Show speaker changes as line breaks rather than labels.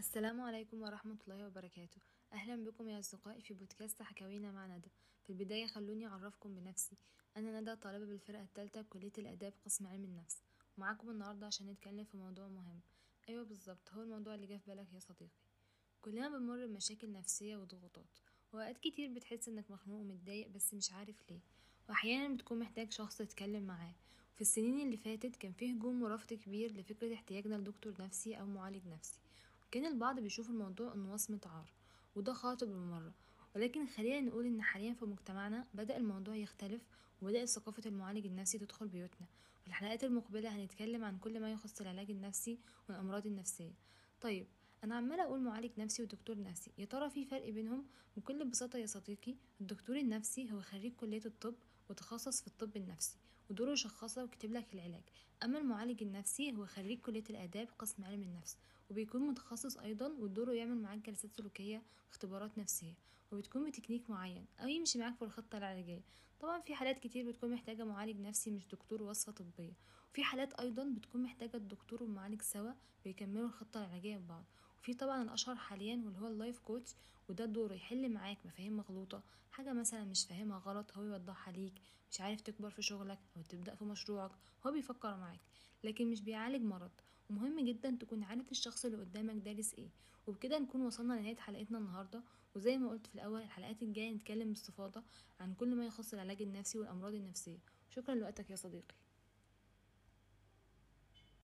السلام عليكم ورحمة الله وبركاته. أهلا بكم يا أصدقائي في بودكاست حكاوينا مع ندى. في البداية خلوني أعرفكم بنفسي. أنا ندى طالبة بالفرقة الثالثة بكلية الآداب قسم علم النفس. ومعاكم النهاردة عشان نتكلم في موضوع مهم. أيوة بالظبط هو الموضوع اللي جه في بالك يا صديقي. كلنا بنمر بمشاكل نفسية وضغوطات. وأوقات كتير بتحس إنك مخنوق ومتضايق بس مش عارف ليه. وأحيانا بتكون محتاج شخص تتكلم معاه. في السنين اللي فاتت كان فيه هجوم ورفض كبير لفكرة احتياجنا لدكتور نفسي أو معالج نفسي. كان البعض بيشوف الموضوع إنه وصمة عار وده خاطئ بالمرة. ولكن خلينا نقول إن حاليا في مجتمعنا بدأ الموضوع يختلف وبدأت ثقافة المعالج النفسي تدخل بيوتنا. في الحلقات المقبلة هنتكلم عن كل ما يخص العلاج النفسي والأمراض النفسية. طيب أنا عمالة أقول معالج نفسي ودكتور نفسي. يا ترى في فرق بينهم؟ بكل بساطة يا صديقي الدكتور النفسي هو خريج كلية الطب وتخصص في الطب النفسي ودوره يشخصه ويكتب لك العلاج. أما المعالج النفسي هو خريج كلية الآداب قسم علم النفس وبيكون متخصص أيضا ودوره يعمل معاك جلسات سلوكية واختبارات نفسية وبتكون بتكنيك معين أو يمشي معاك في الخطة العلاجية. طبعا في حالات كتير بتكون محتاجة معالج نفسي مش دكتور وصفة طبية. وفي حالات أيضا بتكون محتاجة الدكتور والمعالج سوا بيكملوا الخطة العلاجية ببعض. وفي طبعا الأشهر حاليا واللي هو ال life coach وده دوره يحل معاك مفاهيم مغلوطة. حاجة مثلا مش فاهمها غلط هو يوضحها ليك. مش عارف تكبر في شغلك أو تبدأ في مشروعك هو بيفكر معاك. لكن مش بيعالج مرض. ومهم جدا تكون عارف الشخص اللي قدامك دارس إيه. وبكده نكون وصلنا لنهاية حلقتنا النهارده. وزي ما قلت في الأول الحلقات الجاية نتكلم باستفاضة عن كل ما يخص العلاج النفسي والأمراض النفسية. شكرا لوقتك يا صديقي.